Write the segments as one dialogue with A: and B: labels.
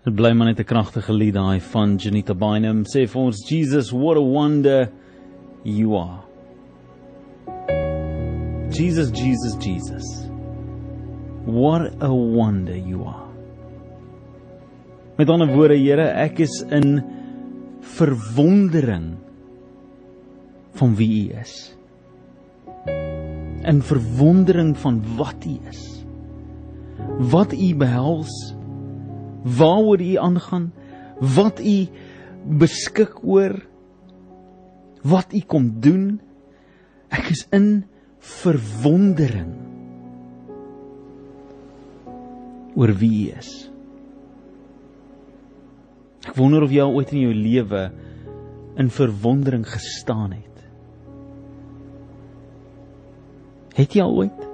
A: Dit bly maar net 'n kragtige lied daai van Janita Bynum sê vir ons Jesus what a wonder you are. Jesus Jesus Jesus. What a wonder you are. Met ander woorde Here, ek is in verwondering van wie U is. In verwondering van wat U is. Wat U behels waaroor u aangaan, wat u beskik oor, wat u kom doen. Ek is in verwondering oor wie u is. Ek wonder of jy al ooit in jou lewe in verwondering gestaan het. Het jy al ooit?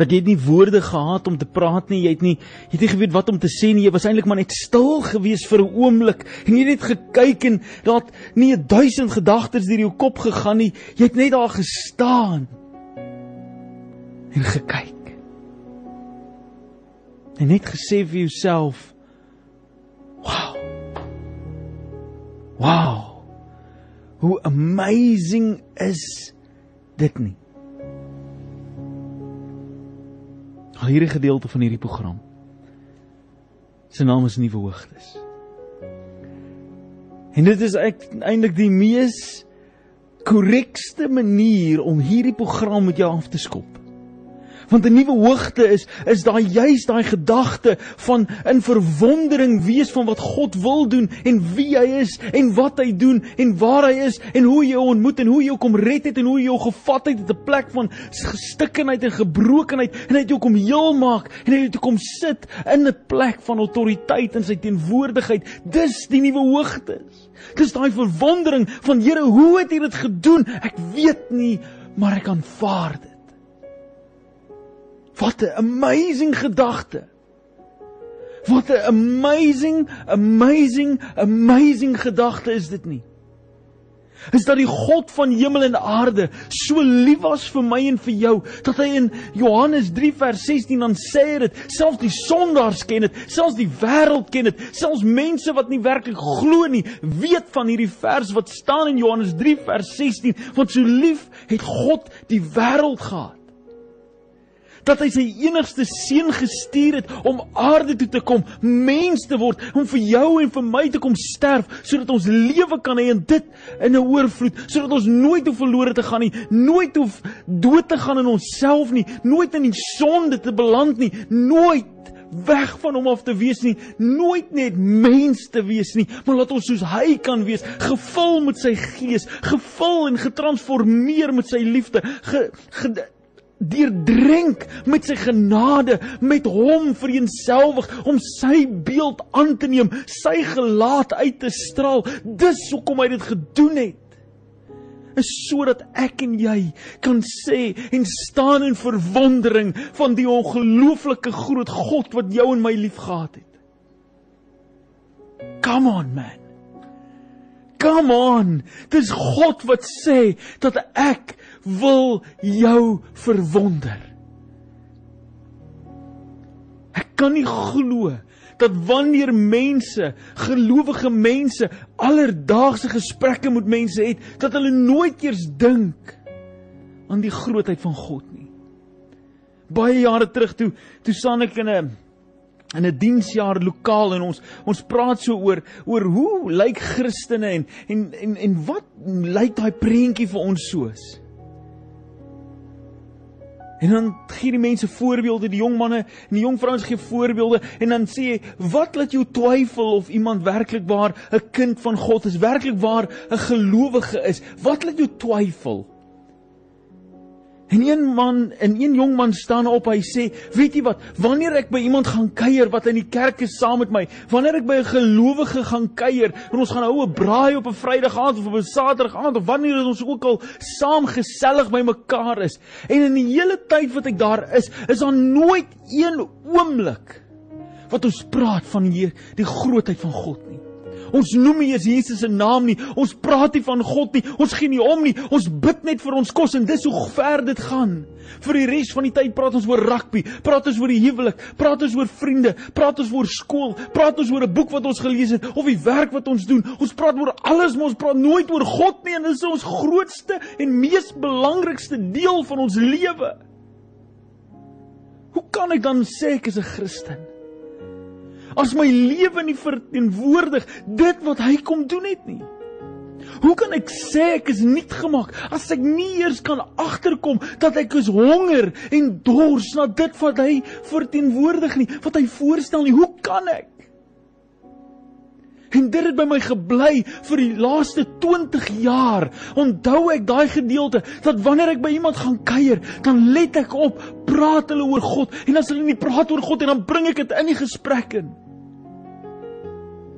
A: Dat jy het nie woorde gehad om te praat nie, jy het nie jy het nie geweet wat om te sê nie, jy was eintlik maar net stil gewees vir 'n oomblik en jy het net gekyk en daar het nie 'n duisend gedagtes deur jou kop gegaan nie, jy het net daar gestaan en gekyk. En net gesê vir jouself, "Wow. Wow. Hoe amazing is dit nie?" Al hierdie gedeelte van hierdie program. Sy naam is Nuwe Hoogtes. En dit is eintlik die mees korrekste manier om hierdie program met jou af te skop. Want 'n nuwe hoogte is is daai juis daai gedagte van in verwondering wees van wat God wil doen en wie hy is en wat hy doen en waar hy is en hoe jy hom ontmoet en hoe jy hom kom red het en hoe jy hom gevat het uit 'n plek van gestikkenheid en gebrokenheid en hy het jou kom heel maak en hy het jou kom sit in 'n plek van autoriteit in sy teenwoordigheid. Dis die nuwe hoogtes. Dis daai verwondering van Here, hoe het U dit gedoen? Ek weet nie, maar ek aanvaar dit. Wat 'n amazing gedagte. Wat 'n amazing, amazing, amazing gedagte is dit nie? Is dat die God van hemel en aarde so lief was vir my en vir jou dat hy in Johannes 3 vers 16 dan sê dit, selfs die sondaars ken dit, selfs die wêreld ken dit, selfs mense wat nie werklik glo nie, weet van hierdie vers wat staan in Johannes 3 vers 16, want so lief het God die wêreld gehad dat hy sy enigste seun gestuur het om aarde toe te kom, mens te word, om vir jou en vir my te kom sterf sodat ons lewe kan hê en dit in 'n oorvloed, sodat ons nooit hoef verlore te gaan nie, nooit hoef dood te gaan in onsself nie, nooit in die sonde te beland nie, nooit weg van hom af te wees nie, nooit net mens te wees nie, maar laat ons soos hy kan wees, gevul met sy gees, gevul en getransformeer met sy liefde, ge, ge, deurdrink met sy genade, met hom vereenselwig om sy beeld aan te neem, sy gelaat uit te straal. Dis hoekom hy dit gedoen het. Is sodat ek en jy kan sê en staan in verwondering van die ongelooflike groot God wat jou en my liefgehad het. Come on man. Come on. Dis God wat sê dat ek wil jou verwonder. Ek kan nie glo dat wanneer mense, gelowige mense, alledaagse gesprekke met mense het, dat hulle nooit eers dink aan die grootheid van God nie. Baie jare terug toe, toe staan ek in 'n in 'n diensjaar lokaal en ons ons praat so oor oor hoe lyk Christene en en en en wat lyk daai prentjie vir ons soos? En dan gee die mense voorbeelde, die jong manne en die jong vrouens gee voorbeelde en dan sê hy, "Wat laat jou twyfel of iemand werklik waar 'n kind van God is, werklik waar 'n gelowige is? Wat laat jou twyfel?" En een man, en een jong man staan op, hy sê, "Weet jy wat? Wanneer ek by iemand gaan kuier wat in die kerk is saam met my, wanneer ek by 'n gelowige gaan kuier en ons gaan hou 'n braai op 'n Vrydag aand of op 'n Saterdag aand of wanneer ons ook al saam gesellig by mekaar is, en in die hele tyd wat ek daar is, is daar nooit een oomblik wat ons praat van hier die grootheid van God. Ons noem nie eens Jesus se naam nie. Ons praat nie van God nie. Ons gee nie om nie. Ons bid net vir ons kos en dis hoe ver dit gaan. Vir die res van die tyd praat ons oor rugby, praat ons oor die huwelik, praat ons oor vriende, praat ons oor skool, praat ons oor 'n boek wat ons gelees het of die werk wat ons doen. Ons praat oor alles, maar ons praat nooit oor God nie en dit is ons grootste en mees belangrikste deel van ons lewe. Hoe kan ek dan sê ek is 'n Christen? As my lewe nie verteenwoordig dit wat hy kom doen het nie. Hoe kan ek sê ek is nuut gemaak as ek nie eers kan agterkom dat ek is honger en dors na dit wat hy verteenwoordig nie, wat hy voorstel nie? Hoe kan ek? En dit het by my gebly vir die laaste 20 jaar. Onthou ek daai gedeelte dat wanneer ek by iemand gaan kuier, dan let ek op, praat hulle oor God en as hulle nie praat oor God en dan bring ek dit in die gesprek in.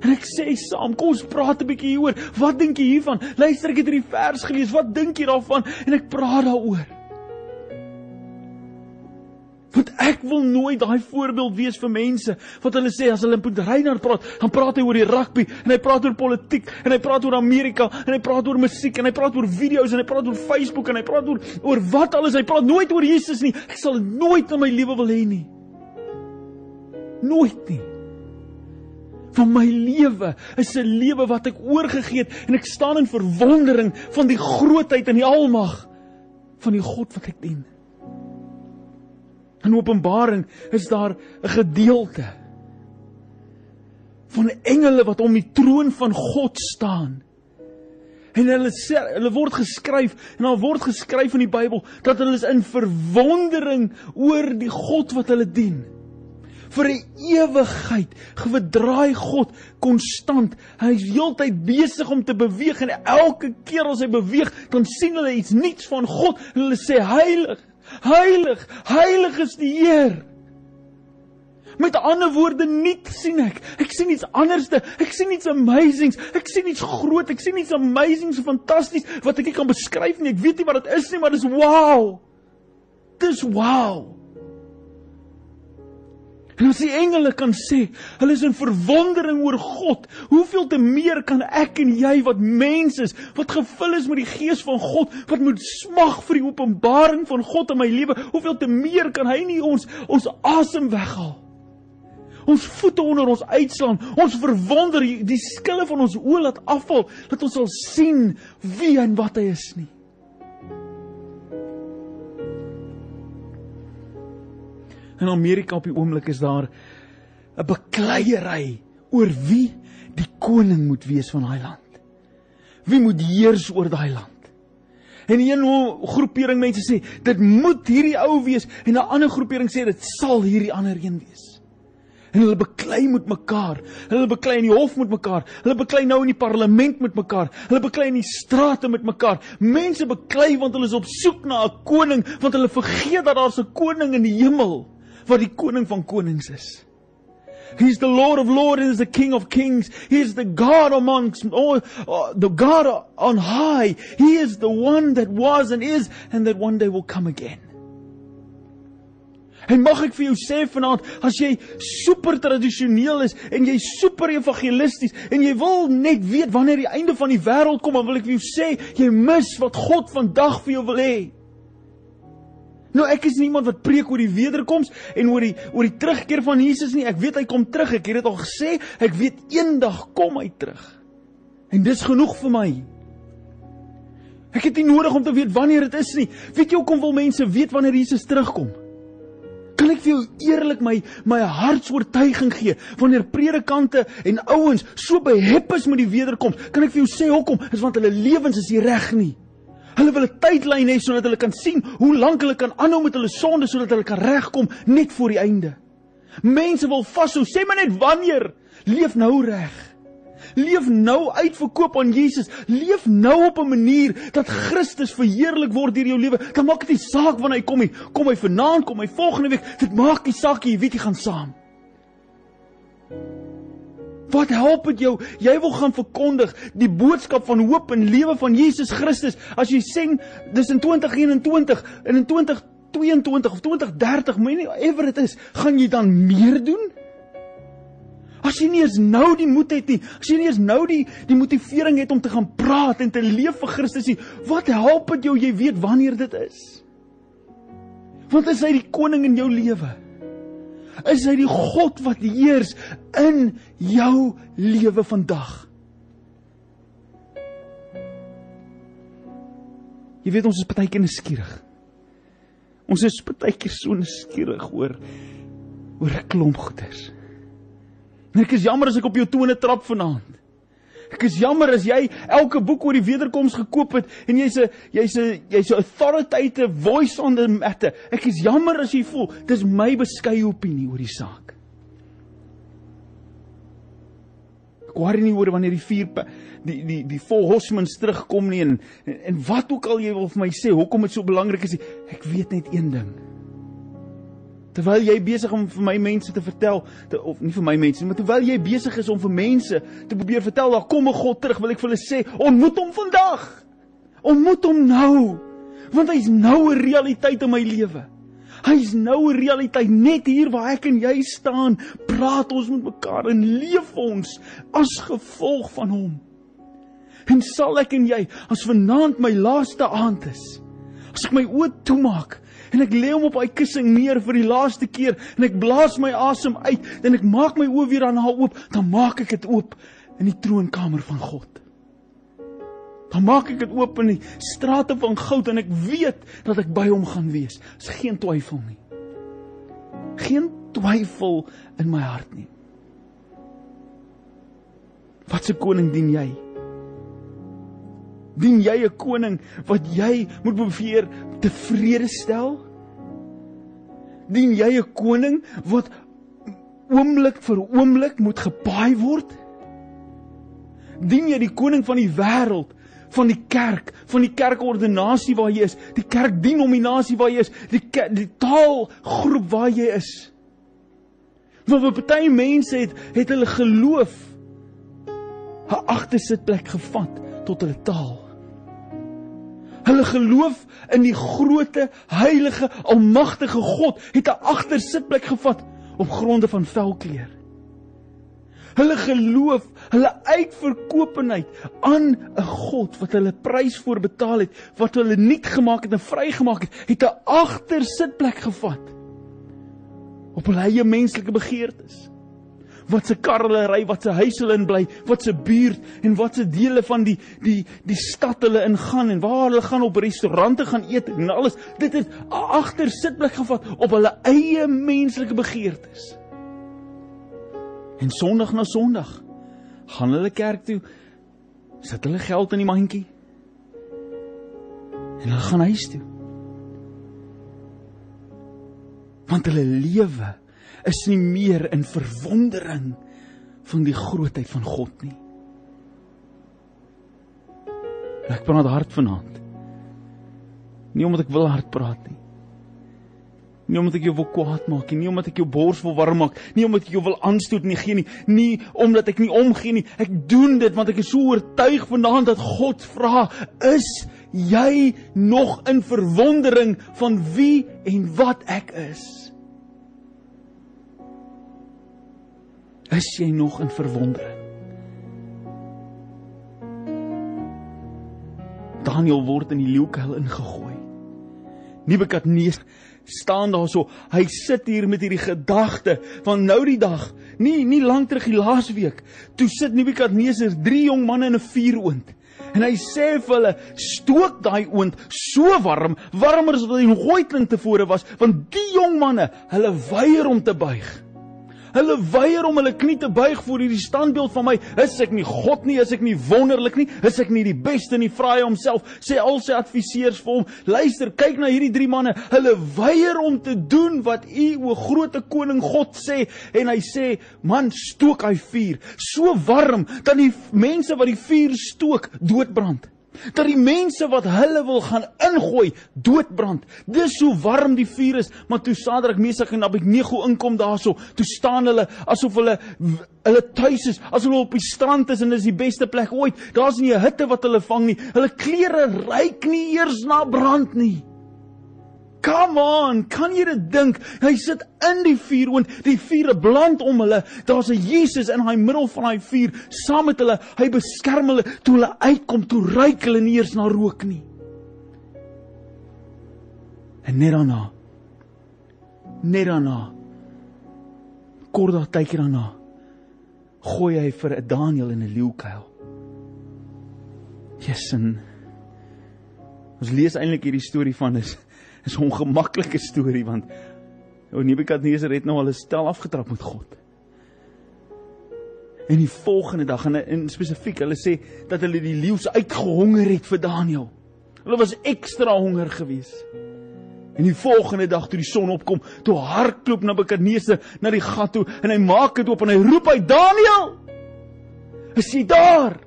A: En ek sê saam, kom ons praat 'n bietjie hieroor. Wat dink jy hiervan? Luister, ek het hierdie vers gelees. Wat dink jy daarvan? En ek praat daaroor. Want ek wil nooit daai voorbeeld wees vir mense wat hulle sê as hulle met Reinhard praat, dan praat hy oor die rugby en hy praat oor politiek en hy praat oor Amerika en hy praat oor musiek en hy praat oor video's en hy praat oor Facebook en hy praat oor oor wat alles. Hy praat nooit oor Jesus nie. Ek sal nooit in my lewe wil hê nie. Nooit nie van my lewe is 'n lewe wat ek oorgegee het en ek staan in verwondering van die grootheid en die almag van die God wat ek dien. In Openbaring is daar 'n gedeelte van engele wat om die troon van God staan. En hulle sê hulle word geskryf en daar word geskryf in die Bybel dat hulle is in verwondering oor die God wat hulle dien vir 'n ewigheid gedraai God konstant. Hy is heeltyd besig om te beweeg en elke keer as hy beweeg, dan sien hulle iets nuuts van God. Hulle sê heilig, heilig, heilig is die Heer. Met ander woorde, nuut sien ek. Ek sien iets anderste. Ek sien iets amazings. Ek sien iets groot. Ek sien iets amazing, so fantasties wat ek nie kan beskryf nie. Ek weet nie wat dit is nie, maar dis wow. Dis wow. En as die engele kan sê, hulle is in verwondering oor God, hoeveel te meer kan ek en jy wat mens is, wat gevul is met die gees van God, wat moet smag vir die openbaring van God in my lewe, hoeveel te meer kan hy nie ons ons asem weghaal? Ons voete onder ons uitslaan, ons verwonder die skille van ons oë laat afval, dat ons sal sien wie en wat hy is nie. In Amerika op die oomblik is daar 'n bekleierery oor wie die koning moet wees van daai land. Wie moet heers oor daai land? En een groepering mense sê dit moet hierdie ou wees en 'n ander groepering sê dit sal hierdie ander een wees. En hulle beklei met mekaar. Hulle beklei in die hof met mekaar. Hulle beklei nou in die parlement met mekaar. Hulle beklei in die strate met mekaar. Mense beklei want hulle is op soek na 'n koning want hulle vergeet dat daar 'n koning in die hemel wat die koning van konings is. He's the Lord of lords and the King of kings. He is the God amongst all, uh, the God on high. He is the one that was and is and that one day will come again. En mag ek vir jou sê vanaand, as jy super tradisioneel is en jy super evangelisties en jy wil net weet wanneer die einde van die wêreld kom, dan wil ek vir jou sê, jy mis wat God vandag vir jou wil hê. Nou ek is nie iemand wat preek oor die wederkoms en oor die oor die terugkeer van Jesus nie. Ek weet hy kom terug. Ek het dit al gesê. Ek weet eendag kom hy terug. En dis genoeg vir my. Ek het nie nodig om te weet wanneer dit is nie. Weet jy hoekom wil mense weet wanneer Jesus terugkom? Kan ek vir jou eerlik my my hartsoortuiging gee wanneer predikante en ouens so behep is met die wederkoms? Kan ek vir jou sê hoekom? Is want hulle lewens is nie reg nie. Hulle wil 'n tydlyn hê sodat hulle kan sien hoe lank hulle kan aanhou met hulle sonde sodat hulle kan regkom net voor die einde. Mense wil vashou, sê maar net wanneer. Leef nou reg. Leef nou uitverkoop aan Jesus. Leef nou op 'n manier dat Christus verheerlik word deur jou lewe. Dan maak dit nie saak wanneer hy kom nie. Kom hy vanaand, kom hy volgende week. Dit maak nie saak nie, weet jy gaan saam. Wat help dit jou? Jy wil gaan verkondig die boodskap van hoop en lewe van Jesus Christus. As jy sê dis in 2021 en in 2022 of 2030, moenie ever dit is, gaan jy dan meer doen? As jy nie eens nou die moed het nie, as jy nie eens nou die die motivering het om te gaan praat en te leef vir Christus nie, wat help dit jou jy weet wanneer dit is? Want is hy die koning in jou lewe? Is hy die God wat heers in jou lewe vandag? Jy weet ons is baie keer nuuskierig. Ons is baie keer so nuuskierig oor oor 'n klomp goeders. En ek is jammer as ek op jou tone trap vanaand. Ek is jammer as jy elke boek oor die wederkoms gekoop het en jy's 'n jy's 'n jy's 'n authoritative voice on the matter. Ek is jammer as jy voel dis my beskeie opinie oor die saak. Worry nie oor wanneer die vier die die die vol hosmans terugkom nie en, en en wat ook al jy wil vir my sê hoekom dit so belangrik is. Ek weet net een ding. Terwyl jy besig om vir my mense te vertel, te, of nie vir my mense, maar terwyl jy besig is om vir mense te probeer vertel, daar kom 'n God terug, wil ek vir hulle sê, ontmoet hom vandag. Ontmoet hom nou. Want hy's nou 'n realiteit in my lewe. Hy's nou 'n realiteit net hier waar ek en jy staan, praat ons met mekaar en leef ons as gevolg van hom. En sal ek en jy as vanaand my laaste aand is, as ek my oë toemaak en ek lê hom op hy kussing neer vir die laaste keer en ek blaas my asem uit en ek maak my oë weer daarna oop, dan maak ek dit oop in die troonkamer van God. Dan maak ek dit oop in die strate van goud en ek weet dat ek by hom gaan wees. Is geen twyfel nie. Geen twyfel in my hart nie. Wat se koning dien jy? Dien jy 'n koning wat jy moet beveer tevrede stel? Dien jy 'n koning wat oomblik vir oomblik moet gepaai word? Dien jy die koning van die wêreld, van die kerk, van die kerkordinasie waar jy is, die kerkdenominasie waar jy is, die die taalgroep waar jy is? Want baie mense het, het hulle geloof 'n agtersitplek gevat tot hulle taal. Hulle geloof in die groote, heilige, almagtige God het 'n agtersitplek gevat op gronde van velkleur. Hulle geloof, hulle uitverkopenheid aan 'n God wat hulle prys voor betaal het, wat hulle nuut gemaak het en vrygemaak het, het 'n agtersitplek gevat op hulle eie menslike begeertes wat se kar hulle ry, wat se huis hulle in bly, wat se buurt en wat se dele van die die die stad hulle ingaan en waar hulle gaan op restaurante gaan eet en alles. Dit het agter sitplek gevat op hulle eie menslike begeertes. En Sondag na Sondag gaan hulle kerk toe. Sit hulle geld in die mandjie. En hulle gaan huis toe. Want hulle lewe is nie meer in verwondering van die grootheid van God nie. Ek praat hard vanaand. Nie omdat ek wil hard praat nie. Nie omdat ek jou wil kwaad maak nie, nie omdat ek jou bors wil warm maak, nie omdat ek jou wil aanstoot nie, nie, nie omdat ek nie omgee nie. Ek doen dit want ek is so oortuig vanaand dat God vra, is jy nog in verwondering van wie en wat ek is? Is jy nog in verwondering? Daniel word in die leeukuil ingegooi. Nebukadneser staan daar so, hy sit hier met hierdie gedagte van nou die dag, nie nie lank terug die laaste week, toe sit Nebukadneser drie jong manne in 'n vuuroond. En hy sê vir hulle: "Stook daai oond so warm, warmer as wat hy nog ooit tevore was, want die jong manne, hulle weier om te buig." Hulle weier om hulle knie te buig voor hierdie standbeeld van my. Is ek nie God nie? Is ek nie wonderlik nie? Is ek nie die beste nie? Vra hy homself. Sê al sy adviseurs vir hom: "Luister, kyk na hierdie drie manne. Hulle weier om te doen wat u o groote koning God sê." En hy sê: "Man, stook hy vuur so warm dat die mense wat die vuur stook doodbrand." Dat die mense wat hulle wil gaan ingooi doodbrand. Dis hoe warm die vuur is, maar toe Sadrak, Mesach en Abednego inkom daarso, toe staan hulle asof hulle hulle tuis is, as hulle op die strand is en dis die beste plek ooit. Daar's nie 'n hitte wat hulle vang nie. Hulle klere ryk nie eers na brand nie. Come on, kan jy dit dink? Hy sit in die vuur en die vuur brand om hulle. Daar's 'n Jesus in daai middel van daai vuur saam met hulle. Hy beskerm hulle toe hulle uitkom, toe ruik hulle nie eens na rook nie. En net daarna net daarna kort daar tydjie daarna gooi hy vir 'n Daniël in 'n leeukuil. Jesusen. Ons lees eintlik hierdie storie van is is 'n ongemaklike storie want ou Nebukadneser het nou al 'n stel afgetrap met God. En die volgende dag en in spesifiek, hulle sê dat hulle die leeu's uitgehonger het vir Daniël. Hulle was ekstra honger geweest. En die volgende dag toe die son opkom, toe hardloop Nebukadneser na die gat toe en hy maak dit oop en hy roep uit Daniël. Is hy daar?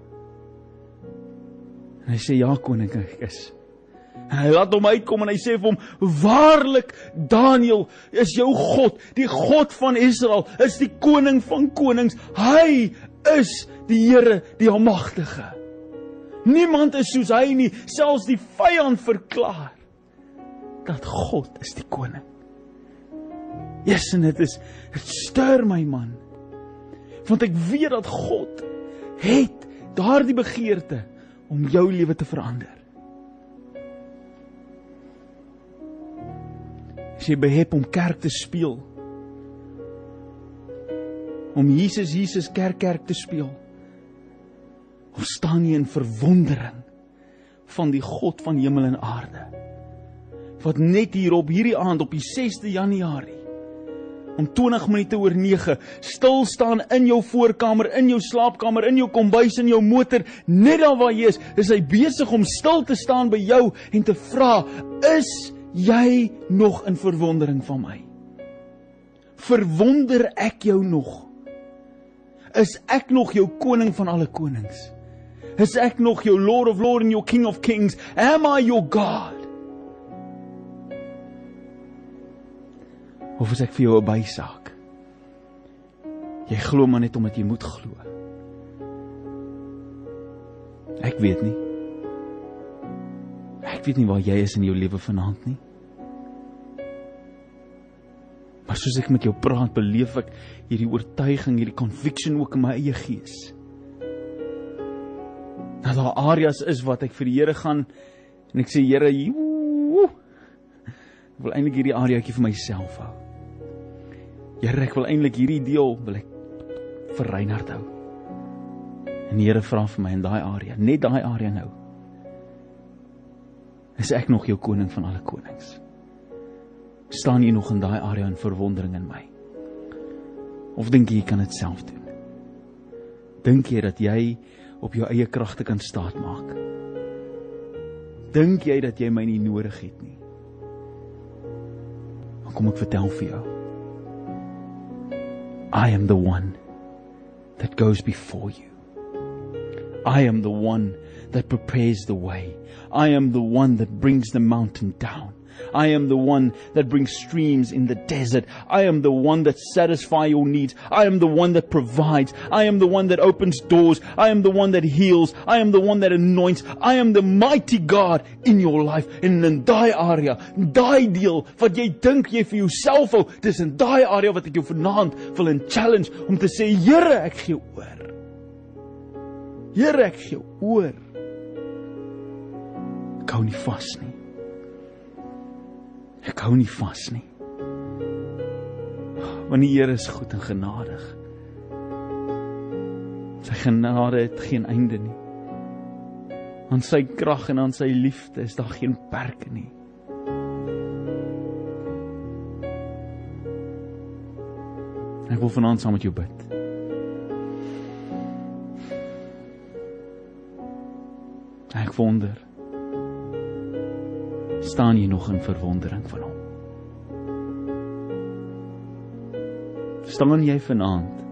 A: En hy sê ja koning ek is. En hy laat hom uitkom en hy sê vir hom: "Waarlik Daniël is jou God, die God van Israel, is die koning van konings. Hy is die Here, die almagtige. Niemand is soos hy nie, selfs die vyand verklaar dat God is die koning. Yes, en dit is dit stuur my man. Want ek weet dat God het daardie begeerte om jou lewe te verander. As jy behep om kerk te speel, om Jesus Jesus kerk kerk te speel, of staan jy in verwondering van die God van hemel en aarde? wat net hier op hierdie aand op die 6de Januarie om 20 minute oor 9 stil staan in jou voorkamer, in jou slaapkamer, in jou kombuis, in jou motor, net daar waar jy is, is hy besig om stil te staan by jou en te vra, is jy nog in verwondering van my? Verwonder ek jou nog? Is ek nog jou koning van alle konings? Is ek nog jou Lord of Lords en jou King of Kings? Am I your God? Of is ek vir jou 'n bysaak? Jy glo maar net omdat jy moet glo. Ek weet nie. Ek weet nie waar jy is in jou lewe vanaand nie. Maar soos ek met jou praat, beleef ek hierdie oortuiging, hierdie conviction ook in my eie gees. Dat daar areas is wat ek vir die Here gaan en ek sê Here, ek wil eintlik hierdie areaetjie vir myself hou. Here, ek wil eintlik hierdie deel wil ek vir Reinhard hou. En die Here vra vir my in daai area, net daai area nou. Is ek nog jou koning van alle konings? Staan jy nog in daai area in verwondering in my? Of dink jy jy kan dit self doen? Dink jy dat jy op jou eie kragte kan staatmaak? Dink jy dat jy my nie nodig het nie? Kom ek vertel vir jou. I am the one that goes before you. I am the one that prepares the way. I am the one that brings the mountain down. I am the one that brings streams in the desert. I am the one that satisfies your needs. I am the one that provides. I am the one that opens doors. I am the one that heals. I am the one that anoints. I am the mighty God in your life. En in daai area, daai deel wat jy dink jy vir jouself hou, dis in daai area wat ek jou vanaand wil in challenge om te sê, Here, ek gee oor. Here, ek gee oor. Ek hou nie vas nie. Ek hou nie vas nie. Want die Here is goed en genadig. Sy genade het geen einde nie. Aan sy krag en aan sy liefde is daar geen perke nie. Ek wil vanaand saam met jou bid. Ek wonder staan jy nog in verwondering van hom? Staan jy vanaand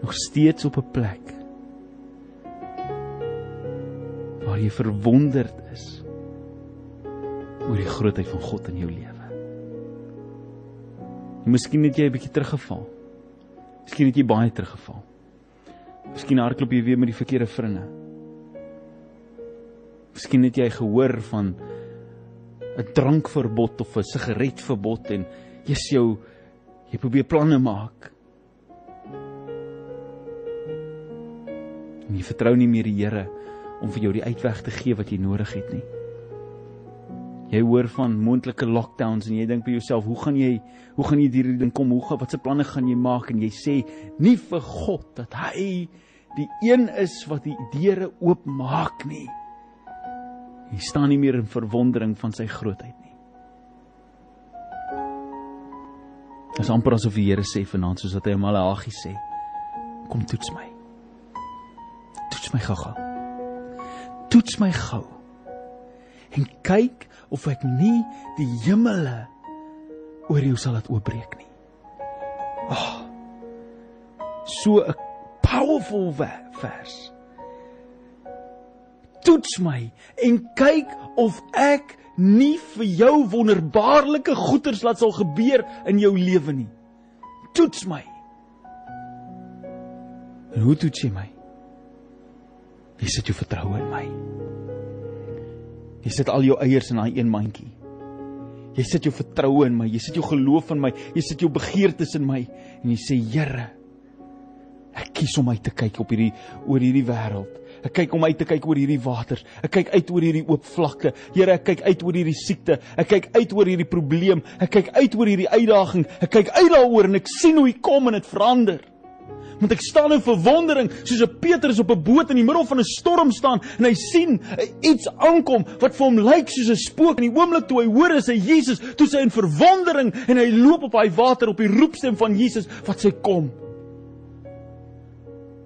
A: nog steeds op 'n plek waar jy verwonderd is oor die grootheid van God in jou lewe? Miskien het jy 'n bietjie teruggeval. Miskien het jy baie teruggeval. Miskien hardloop jy weer met die verkeerde vriende. Miskien het jy gehoor van 'n drankverbod of 'n sigaretverbod en jy's jou jy probeer planne maak. En jy vertrou nie meer die Here om vir jou die uitweg te gee wat jy nodig het nie. Jy hoor van moontlike lockdowns en jy dink by jouself, hoe gaan jy hoe gaan jy hierdie ding kom? Hoe gaan watse planne gaan jy maak? En jy sê nie vir God dat hy die een is wat die deure oopmaak nie. Jy staan nie meer in verwondering van sy grootheid nie. Dit is amper asof die Here sê vanaand soos wat hy aan Malagi sê, kom toets my. Toets my gou-gou. Toets my gou. En kyk of ek nie die hemele oor jou sal laat oopbreek nie. Ag. Oh, so 'n powerful vers. Toets my en kyk of ek nie vir jou wonderbaarlike goeders laat sal gebeur in jou lewe nie. Toets my. En hoe toets jy my? Jy sit jou vertroue in my. Jy sit al jou eiers in daai een mandjie. Jy sit jou vertroue in my, jy sit jou geloof in my, jy sit jou begeertes in my en jy sê Here, ek kies om uit te kyk op hierdie oor hierdie wêreld. Ek kyk om uit te kyk oor hierdie waters. Ek kyk uit oor hierdie oop vlakte. Here, ek kyk uit oor hierdie siekte. Ek kyk uit oor hierdie probleem. Ek kyk uit oor hierdie uitdaging. Ek kyk uit daaroor en ek sien hoe hy kom en dit verander want ek staan in verwondering soos 'n Petrus op 'n boot in die middel van 'n storm staan en hy sien iets aankom wat vir hom lyk soos 'n spook en die oomblik toe hy hoor is hy Jesus toe sy in verwondering en hy loop op daai water op die roepstem van Jesus wat sy kom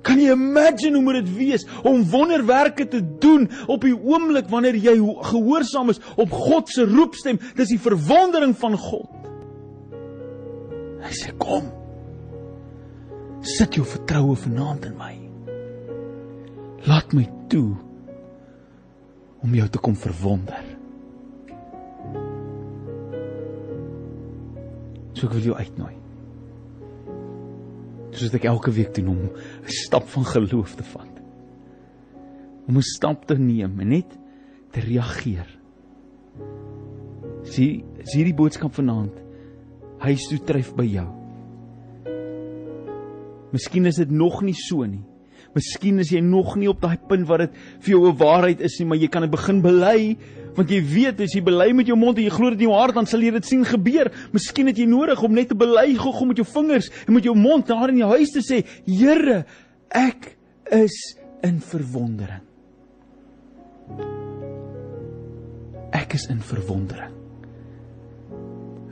A: Kan jy imagine hoe moet dit wees om wonderwerke te doen op die oomblik wanneer jy gehoorsaam is op God se roepstem dis die verwondering van God Hy sê kom sit jou vertroue vanaand in my. Laat my toe om jou te kom verwonder. So ek wil jou uitnooi. Soos ek elke week doen om 'n stap van geloof te vat. Om 'n stap te neem en net te reageer. Sien, sien hierdie boodskap vanaand. Hy is toe tref by jou. Miskien is dit nog nie so nie. Miskien is jy nog nie op daai punt waar dit vir jou 'n waarheid is nie, maar jy kan dit begin bely, want jy weet as jy bely met jou mond en jy glo dit in jou hart, dan sal jy dit sien gebeur. Miskien het jy nodig om net te bely gou met jou vingers en met jou mond daar in jou huis te sê, Here, ek is in verwondering. Ek is in verwondering.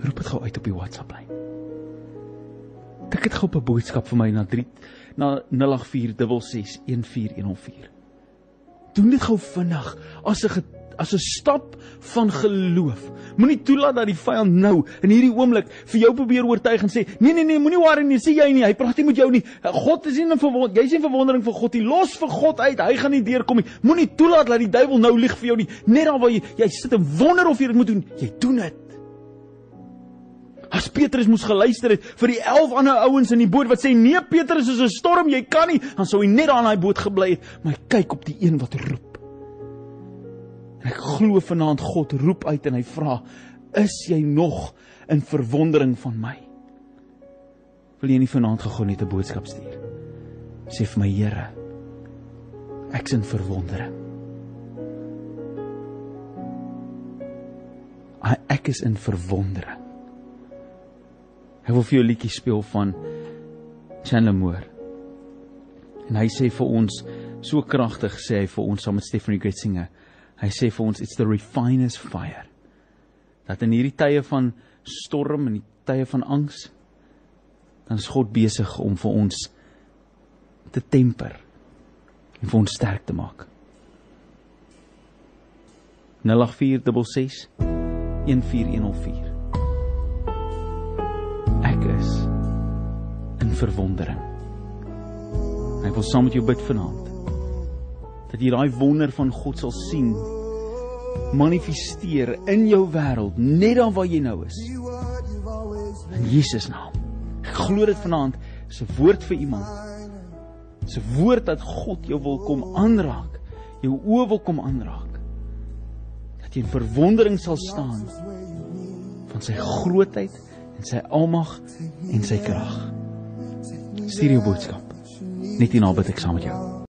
A: Roep dit gou uit op die WhatsApp lyn tik dit gou op 'n boodskap vir my na 3 na 0846614104. Doen dit gou vinnig as 'n as 'n stap van geloof. Moenie toelaat dat die vyand nou in hierdie oomblik vir jou probeer oortuig en sê nee nee nee moenie worry nie, sê jy nie, hy praat nie met jou nie. God is nie in verwondering, jy's in verwondering vir God nie. Los vir God uit, hy gaan nie deurkom nie. Moenie toelaat dat die duiwel nou lieg vir jou nie. Net daar waar jy jy sit en wonder of jy dit moet doen, jy doen dit. As Petrus moes geluister het vir die 11 ander ouens in die boot wat sê nee Petrus is 'n storm, jy kan nie, dan sou hy net aan daai boot gebly het, maar hy kyk op die een wat roep. Ek glo vanaand God roep uit en hy vra, "Is jy nog in verwondering van my?" Wil jy nie vanaand gegaan net 'n boodskap stuur? Sê vir my Here, ek's in verwondering. Ek is in verwondering. Hy wil vir jou 'n liedjie speel van Chandler Moore. En hy sê vir ons so kragtig sê hy vir ons saam met Stephanie Gretzinger. Hy sê vir ons it's the refiner's fire. Dat in hierdie tye van storm en die tye van angs dan is God besig om vir ons te temper en vir ons sterk te maak. 08466 14104 verwondering. En ek wil saam met jou bid vanaand dat jy daai wonder van God sal sien manifesteer in jou wêreld net daar waar jy nou is. In Jesus naam. Ek glo dit vanaand is 'n woord vir iemand. Dis 'n woord dat God jou wil kom aanraak. Jou oë wil kom aanraak. Dat jy in verwondering sal staan van sy grootheid en sy almag en sy krag. Stuur jou boodskap. Net hierna bid ek saam met jou.